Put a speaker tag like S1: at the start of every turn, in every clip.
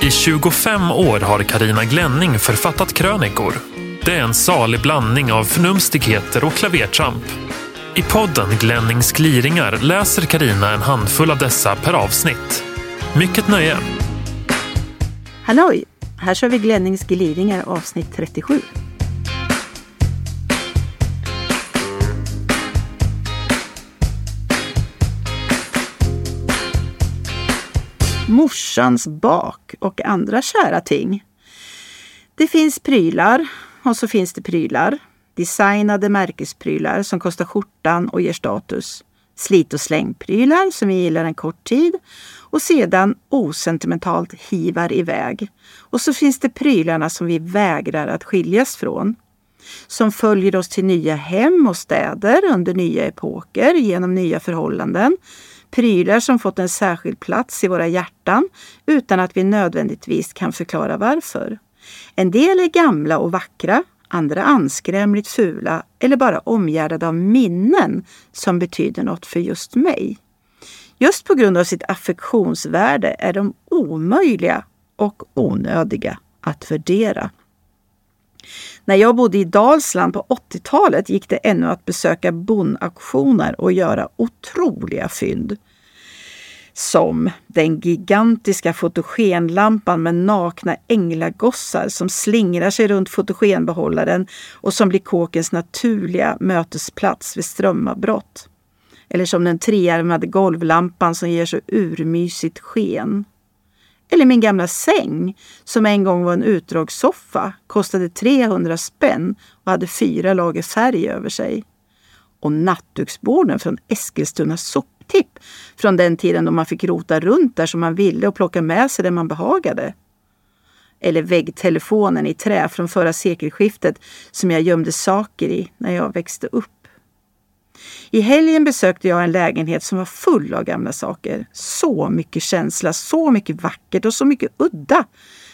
S1: I 25 år har Karina Glänning författat krönikor. Det är en salig blandning av förnumstigheter och klavertramp. I podden Glennings gliringar läser Karina en handfull av dessa per avsnitt. Mycket nöje!
S2: Halloj! Här kör vi Glennings gliringar avsnitt 37. Morsans bak och andra kära ting. Det finns prylar och så finns det prylar. Designade märkesprylar som kostar skjortan och ger status. Slit och slängprylar som vi gillar en kort tid och sedan osentimentalt hivar iväg. Och så finns det prylarna som vi vägrar att skiljas från. Som följer oss till nya hem och städer under nya epoker genom nya förhållanden. Prylar som fått en särskild plats i våra hjärtan utan att vi nödvändigtvis kan förklara varför. En del är gamla och vackra, andra anskrämligt fula eller bara omgärdade av minnen som betyder något för just mig. Just på grund av sitt affektionsvärde är de omöjliga och onödiga att värdera. När jag bodde i Dalsland på 80-talet gick det ännu att besöka bondauktioner och göra otroliga fynd. Som den gigantiska fotogenlampan med nakna änglagossar som slingrar sig runt fotogenbehållaren och som blir kåkens naturliga mötesplats vid strömavbrott. Eller som den trearmade golvlampan som ger så urmysigt sken. Eller min gamla säng som en gång var en utdragssoffa, kostade 300 spänn och hade fyra lager färg över sig. Och nattduksborden från Eskilstuna soptipp från den tiden då man fick rota runt där som man ville och plocka med sig det man behagade. Eller väggtelefonen i trä från förra sekelskiftet som jag gömde saker i när jag växte upp. I helgen besökte jag en lägenhet som var full av gamla saker. Så mycket känsla, så mycket vackert och så mycket udda.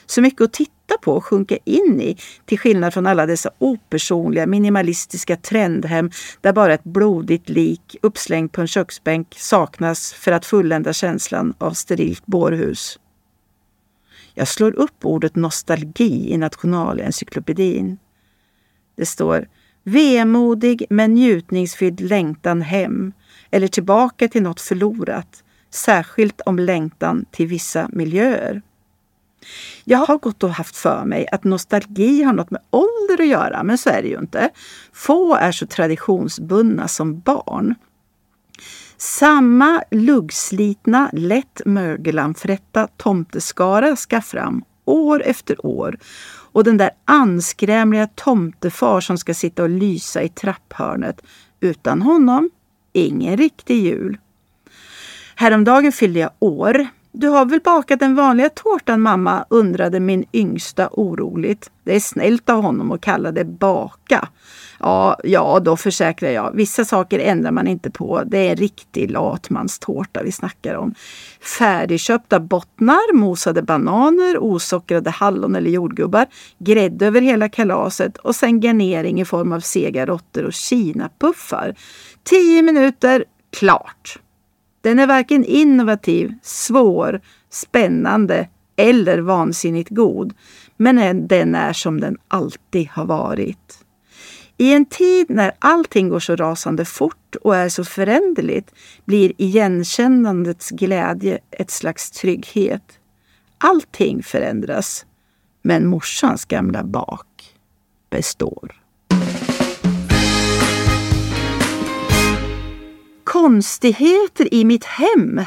S2: Så mycket att titta på och sjunka in i, till skillnad från alla dessa opersonliga, minimalistiska trendhem där bara ett blodigt lik uppslängt på en köksbänk saknas för att fullända känslan av sterilt bårhus. Jag slår upp ordet nostalgi i Nationalencyklopedin. Det står Vemodig men njutningsfylld längtan hem eller tillbaka till något förlorat, särskilt om längtan till vissa miljöer. Jag har gått och haft för mig att nostalgi har något med ålder att göra, men så är det ju inte. Få är så traditionsbundna som barn. Samma luggslitna, lätt mögelanfrätta tomteskara ska fram år efter år och den där anskrämliga tomtefar som ska sitta och lysa i trapphörnet. Utan honom, ingen riktig jul. Häromdagen fyllde jag år. Du har väl bakat den vanliga tårtan mamma? undrade min yngsta oroligt. Det är snällt av honom att kalla det baka. Ja, ja, då försäkrar jag. Vissa saker ändrar man inte på. Det är en riktig latmanstårta vi snackar om. Färdigköpta bottnar, mosade bananer, osockrade hallon eller jordgubbar, grädde över hela kalaset och sen garnering i form av sega råttor och kinapuffar. Tio minuter, klart! Den är varken innovativ, svår, spännande eller vansinnigt god. Men den är som den alltid har varit. I en tid när allting går så rasande fort och är så föränderligt blir igenkännandets glädje ett slags trygghet. Allting förändras, men morsans gamla bak består. Konstigheter i mitt hem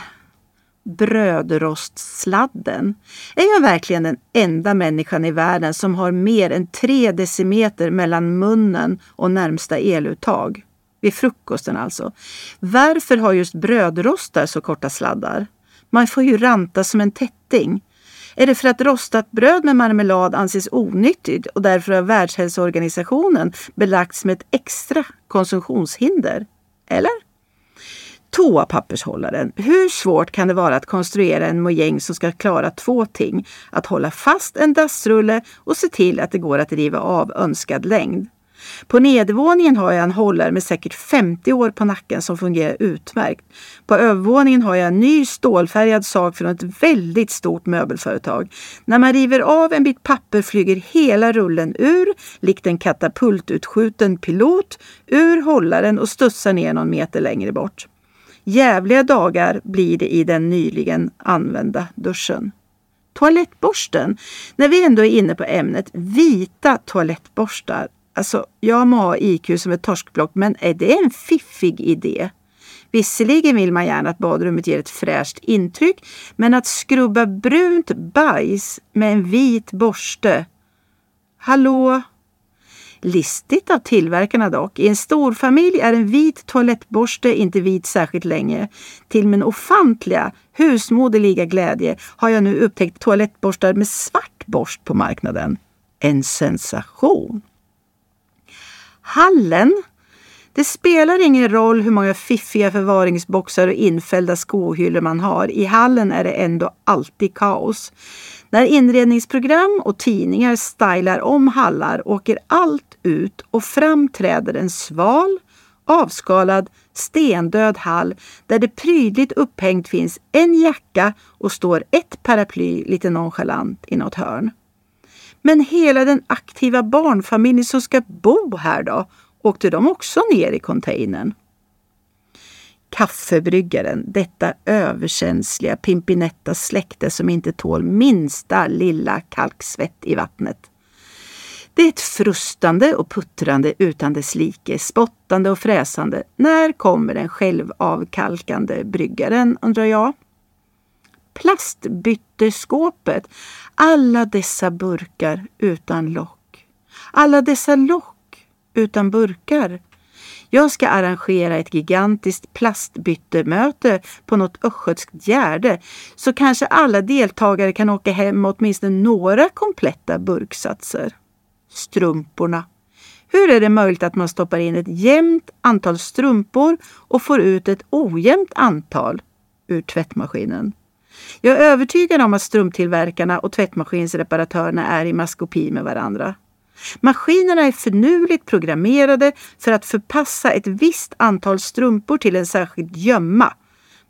S2: brödrostsladden. Är jag verkligen den enda människan i världen som har mer än tre decimeter mellan munnen och närmsta eluttag? Vid frukosten alltså. Varför har just brödrostar så korta sladdar? Man får ju ranta som en tätting. Är det för att rostat bröd med marmelad anses onyttigt och därför har Världshälsoorganisationen belagts med ett extra konsumtionshinder? Eller? Toapappershållaren. Hur svårt kan det vara att konstruera en mojäng som ska klara två ting? Att hålla fast en dassrulle och se till att det går att riva av önskad längd. På nedervåningen har jag en hållare med säkert 50 år på nacken som fungerar utmärkt. På övervåningen har jag en ny stålfärgad sak från ett väldigt stort möbelföretag. När man river av en bit papper flyger hela rullen ur, likt en katapultutskjuten pilot, ur hållaren och studsar ner någon meter längre bort. Jävliga dagar blir det i den nyligen använda duschen. Toalettborsten. När vi ändå är inne på ämnet, vita toalettborstar Alltså, jag må ha IQ som ett torskblock, men är det en fiffig idé? Visserligen vill man gärna att badrummet ger ett fräscht intryck, men att skrubba brunt bajs med en vit borste. Hallå? Listigt av tillverkarna dock. I en storfamilj är en vit toalettborste inte vit särskilt länge. Till min ofantliga, husmoderliga glädje har jag nu upptäckt toalettborstar med svart borst på marknaden. En sensation! Hallen. Det spelar ingen roll hur många fiffiga förvaringsboxar och infällda skohyllor man har. I hallen är det ändå alltid kaos. När inredningsprogram och tidningar stylar om hallar åker allt ut och fram träder en sval, avskalad, stendöd hall där det prydligt upphängt finns en jacka och står ett paraply lite nonchalant i något hörn. Men hela den aktiva barnfamiljen som ska bo här då? Åkte de också ner i containern? Kaffebryggaren, detta överkänsliga Pimpinetta släkte som inte tål minsta lilla kalksvett i vattnet. Det är ett frustande och puttrande utan dess like, spottande och fräsande. När kommer den självavkalkande bryggaren, undrar jag? Plastbytteskåpet. Alla dessa burkar utan lock. Alla dessa lock utan burkar. Jag ska arrangera ett gigantiskt plastbyttemöte på något östgötskt gärde så kanske alla deltagare kan åka hem med åtminstone några kompletta burksatser. Strumporna. Hur är det möjligt att man stoppar in ett jämnt antal strumpor och får ut ett ojämnt antal ur tvättmaskinen? Jag är övertygad om att strumptillverkarna och tvättmaskinsreparatörerna är i maskopi med varandra. Maskinerna är förnuligt programmerade för att förpassa ett visst antal strumpor till en särskild gömma.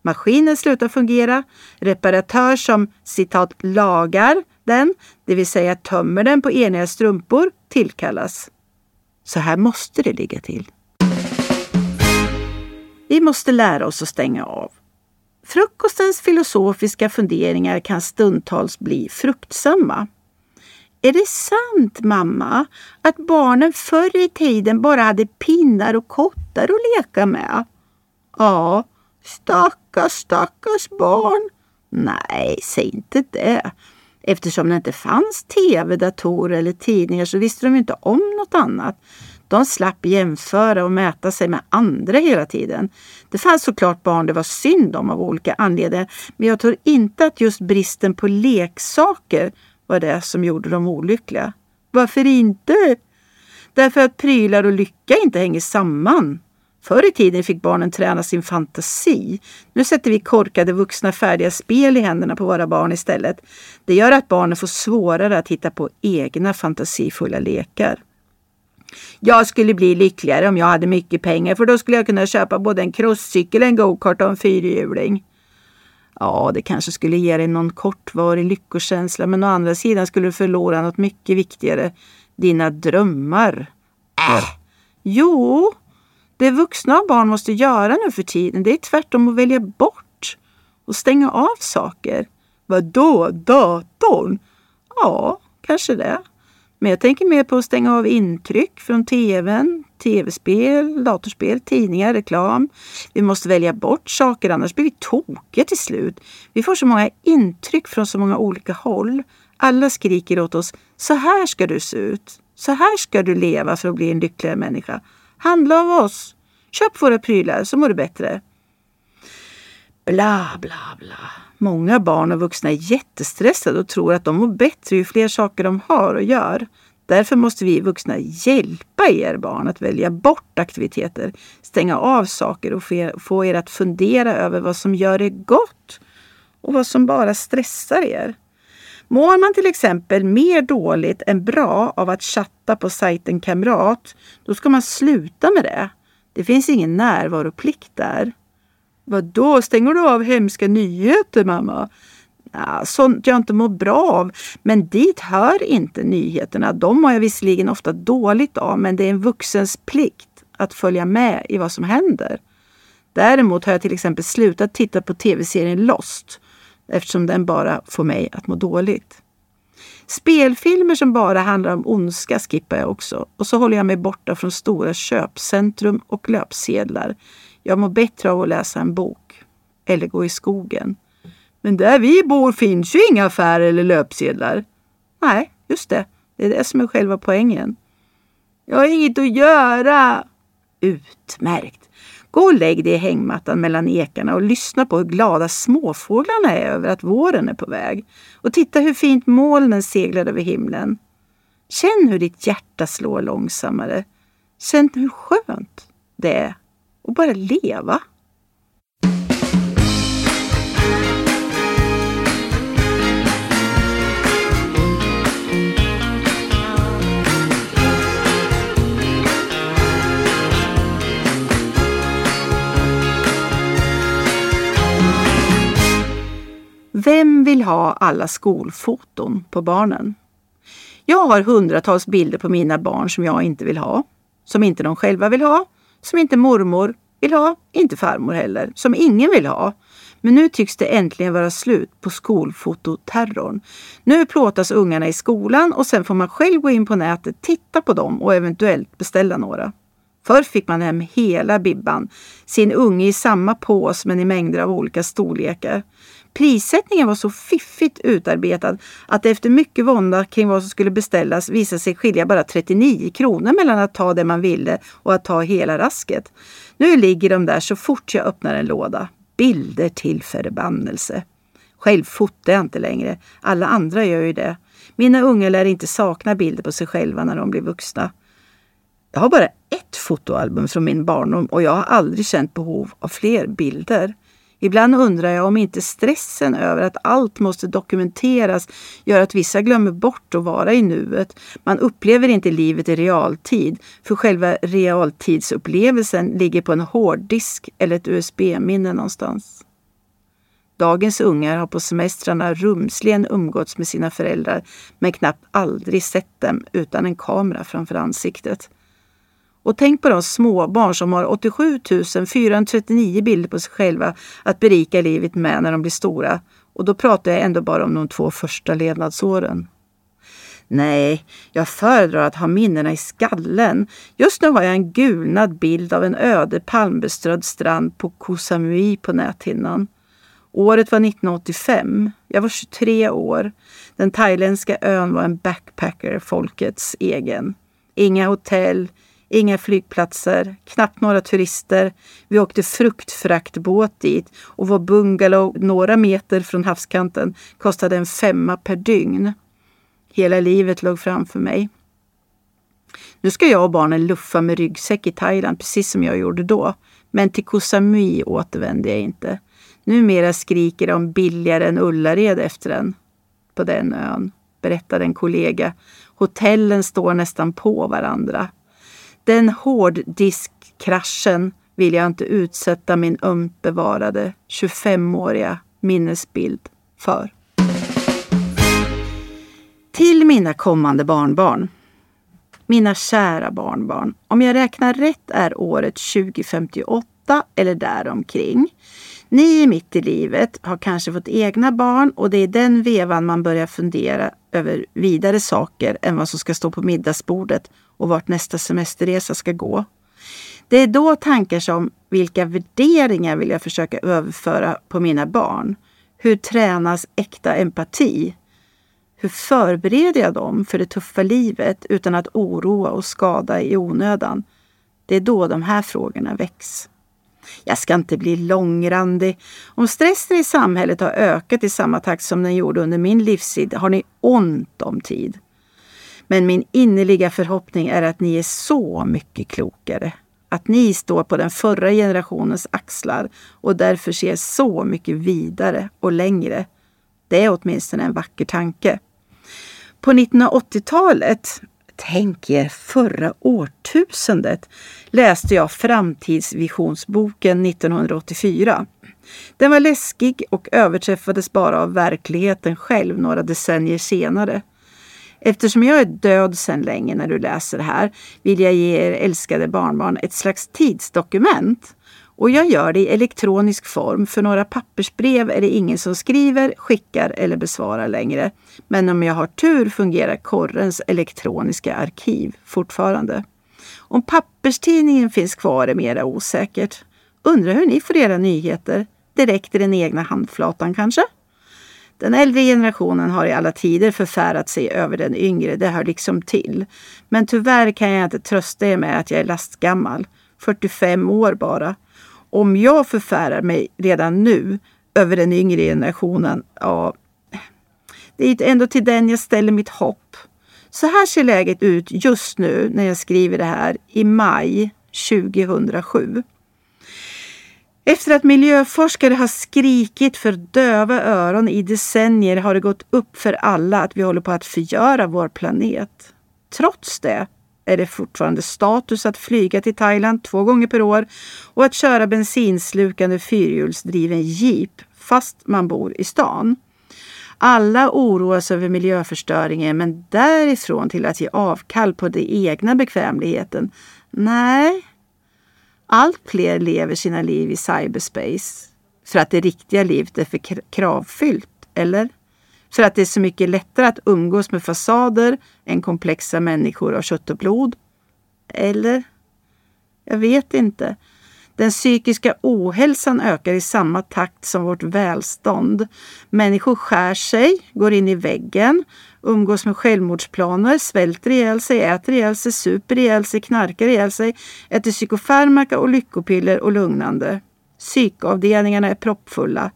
S2: Maskinen slutar fungera. Reparatör som citat lagar den, det vill säga tömmer den på eniga strumpor, tillkallas. Så här måste det ligga till. Vi måste lära oss att stänga av. Frukostens filosofiska funderingar kan stundtals bli fruktsamma. Är det sant, mamma, att barnen förr i tiden bara hade pinnar och kottar att leka med? Ja, stackars, stackars barn. Nej, säg inte det. Eftersom det inte fanns tv, datorer eller tidningar så visste de inte om något annat. De slapp jämföra och mäta sig med andra hela tiden. Det fanns såklart barn det var synd om av olika anledningar, men jag tror inte att just bristen på leksaker var det som gjorde dem olyckliga. Varför inte? Därför att prylar och lycka inte hänger samman. Förr i tiden fick barnen träna sin fantasi. Nu sätter vi korkade vuxna färdiga spel i händerna på våra barn istället. Det gör att barnen får svårare att hitta på egna fantasifulla lekar. Jag skulle bli lyckligare om jag hade mycket pengar för då skulle jag kunna köpa både en crosscykel, en gokart och en fyrhjuling. Ja, det kanske skulle ge dig någon kortvarig lyckokänsla men å andra sidan skulle du förlora något mycket viktigare. Dina drömmar. Äh. Jo, det vuxna och barn måste göra nu för tiden det är tvärtom att välja bort och stänga av saker. Vadå, datorn? Ja, kanske det. Men jag tänker mer på att stänga av intryck från tvn, tv-spel, datorspel, tidningar, reklam. Vi måste välja bort saker annars blir vi tokiga till slut. Vi får så många intryck från så många olika håll. Alla skriker åt oss, så här ska du se ut. Så här ska du leva för att bli en lyckligare människa. Handla av oss. Köp våra prylar så mår du bättre. Bla, bla, bla. Många barn och vuxna är jättestressade och tror att de mår bättre ju fler saker de har och gör. Därför måste vi vuxna hjälpa er barn att välja bort aktiviteter, stänga av saker och få er att fundera över vad som gör er gott och vad som bara stressar er. Mår man till exempel mer dåligt än bra av att chatta på sajten Kamrat, då ska man sluta med det. Det finns ingen närvaroplikt där. Vad då stänger du av hemska nyheter mamma? Sånt jag inte mår bra av. Men dit hör inte nyheterna. De mår jag visserligen ofta dåligt av, men det är en vuxens plikt att följa med i vad som händer. Däremot har jag till exempel slutat titta på tv-serien Lost eftersom den bara får mig att må dåligt. Spelfilmer som bara handlar om ondska skippar jag också och så håller jag mig borta från stora köpcentrum och löpsedlar. Jag mår bättre av att läsa en bok eller gå i skogen. Men där vi bor finns ju inga affärer eller löpsedlar. Nej, just det. Det är det som är själva poängen. Jag har inget att göra. Utmärkt. Gå och lägg dig i hängmattan mellan ekarna och lyssna på hur glada småfåglarna är över att våren är på väg. Och titta hur fint molnen seglar över himlen. Känn hur ditt hjärta slår långsammare. Känn hur skönt det är att bara leva. Vem vill ha alla skolfoton på barnen? Jag har hundratals bilder på mina barn som jag inte vill ha, som inte de själva vill ha, som inte mormor vill ha, inte farmor heller, som ingen vill ha. Men nu tycks det äntligen vara slut på skolfototerrorn. Nu plåtas ungarna i skolan och sen får man själv gå in på nätet, titta på dem och eventuellt beställa några. Förr fick man hem hela bibban, sin unge i samma pås men i mängder av olika storlekar. Prissättningen var så fiffigt utarbetad att det efter mycket vånda kring vad som skulle beställas visade sig skilja bara 39 kronor mellan att ta det man ville och att ta hela rasket. Nu ligger de där så fort jag öppnar en låda. Bilder till förbannelse. Själv fotar jag inte längre. Alla andra gör ju det. Mina unga lär inte sakna bilder på sig själva när de blir vuxna. Jag har bara ett fotoalbum från min barndom och jag har aldrig känt behov av fler bilder. Ibland undrar jag om inte stressen över att allt måste dokumenteras gör att vissa glömmer bort att vara i nuet. Man upplever inte livet i realtid, för själva realtidsupplevelsen ligger på en hårddisk eller ett USB-minne någonstans. Dagens ungar har på semestrarna rumsligen umgåtts med sina föräldrar men knappt aldrig sett dem utan en kamera framför ansiktet. Och tänk på de småbarn som har 87 439 bilder på sig själva att berika livet med när de blir stora. Och då pratar jag ändå bara om de två första levnadsåren. Nej, jag föredrar att ha minnena i skallen. Just nu har jag en gulnad bild av en öde palmbeströdd strand på Koh Samui på näthinnan. Året var 1985. Jag var 23 år. Den thailändska ön var en backpacker-folkets egen. Inga hotell, Inga flygplatser, knappt några turister. Vi åkte fruktfraktbåt dit och vår bungalow några meter från havskanten kostade en femma per dygn. Hela livet låg framför mig. Nu ska jag och barnen luffa med ryggsäck i Thailand precis som jag gjorde då. Men till Koh Samui återvände jag inte. Numera skriker de billigare än Ullared efter den på den ön, berättade en kollega. Hotellen står nästan på varandra. Den hårddiskkraschen vill jag inte utsätta min ömt bevarade 25-åriga minnesbild för. Till mina kommande barnbarn. Mina kära barnbarn. Om jag räknar rätt är året 2058 eller däromkring. Ni är mitt i livet, har kanske fått egna barn och det är den vevan man börjar fundera över vidare saker än vad som ska stå på middagsbordet och vart nästa semesterresa ska gå. Det är då tankar som vilka värderingar vill jag försöka överföra på mina barn? Hur tränas äkta empati? Hur förbereder jag dem för det tuffa livet utan att oroa och skada i onödan? Det är då de här frågorna väcks. Jag ska inte bli långrandig. Om stressen i samhället har ökat i samma takt som den gjorde under min livstid har ni ont om tid. Men min innerliga förhoppning är att ni är så mycket klokare. Att ni står på den förra generationens axlar och därför ser så mycket vidare och längre. Det är åtminstone en vacker tanke. På 1980-talet, tänk er förra årtusendet, läste jag Framtidsvisionsboken 1984. Den var läskig och överträffades bara av verkligheten själv några decennier senare. Eftersom jag är död sedan länge när du läser det här vill jag ge er älskade barnbarn ett slags tidsdokument. Och jag gör det i elektronisk form, för några pappersbrev är det ingen som skriver, skickar eller besvarar längre. Men om jag har tur fungerar korrens elektroniska arkiv fortfarande. Om papperstidningen finns kvar är mera osäkert. Undrar hur ni får era nyheter? Direkt i den egna handflatan kanske? Den äldre generationen har i alla tider förfärat sig över den yngre, det hör liksom till. Men tyvärr kan jag inte trösta er med att jag är lastgammal. 45 år bara. Om jag förfärar mig redan nu över den yngre generationen, ja, det är ändå till den jag ställer mitt hopp. Så här ser läget ut just nu när jag skriver det här i maj 2007. Efter att miljöforskare har skrikit för döva öron i decennier har det gått upp för alla att vi håller på att förgöra vår planet. Trots det är det fortfarande status att flyga till Thailand två gånger per år och att köra bensinslukande fyrhjulsdriven jeep fast man bor i stan. Alla oroas över miljöförstöringen men därifrån till att ge avkall på den egna bekvämligheten? Nej, allt fler lever sina liv i cyberspace för att det riktiga livet är för kravfyllt, eller? För att det är så mycket lättare att umgås med fasader än komplexa människor av kött och blod? Eller? Jag vet inte. Den psykiska ohälsan ökar i samma takt som vårt välstånd. Människor skär sig, går in i väggen, umgås med självmordsplaner, svälter ihjäl sig, äter ihjäl sig, super ihjäl sig, knarkar ihjäl sig, äter psykofarmaka och lyckopiller och lugnande. Psykavdelningarna är proppfulla.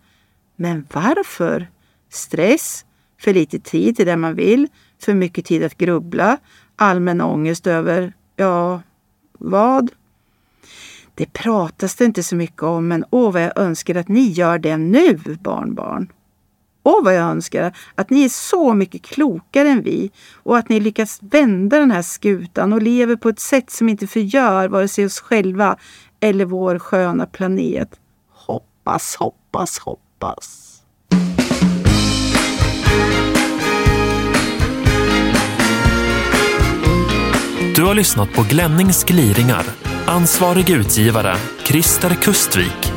S2: Men varför? Stress, för lite tid till det man vill, för mycket tid att grubbla, allmän ångest över, ja, vad? Det pratas det inte så mycket om, men åh vad jag önskar att ni gör det nu, barnbarn. Åh vad jag önskar att ni är så mycket klokare än vi och att ni lyckas vända den här skutan och lever på ett sätt som inte förgör vare sig oss själva eller vår sköna planet. Hoppas, hoppas, hoppas.
S1: Du har lyssnat på Glennings gliringar. Ansvarig utgivare Christer Kustvik.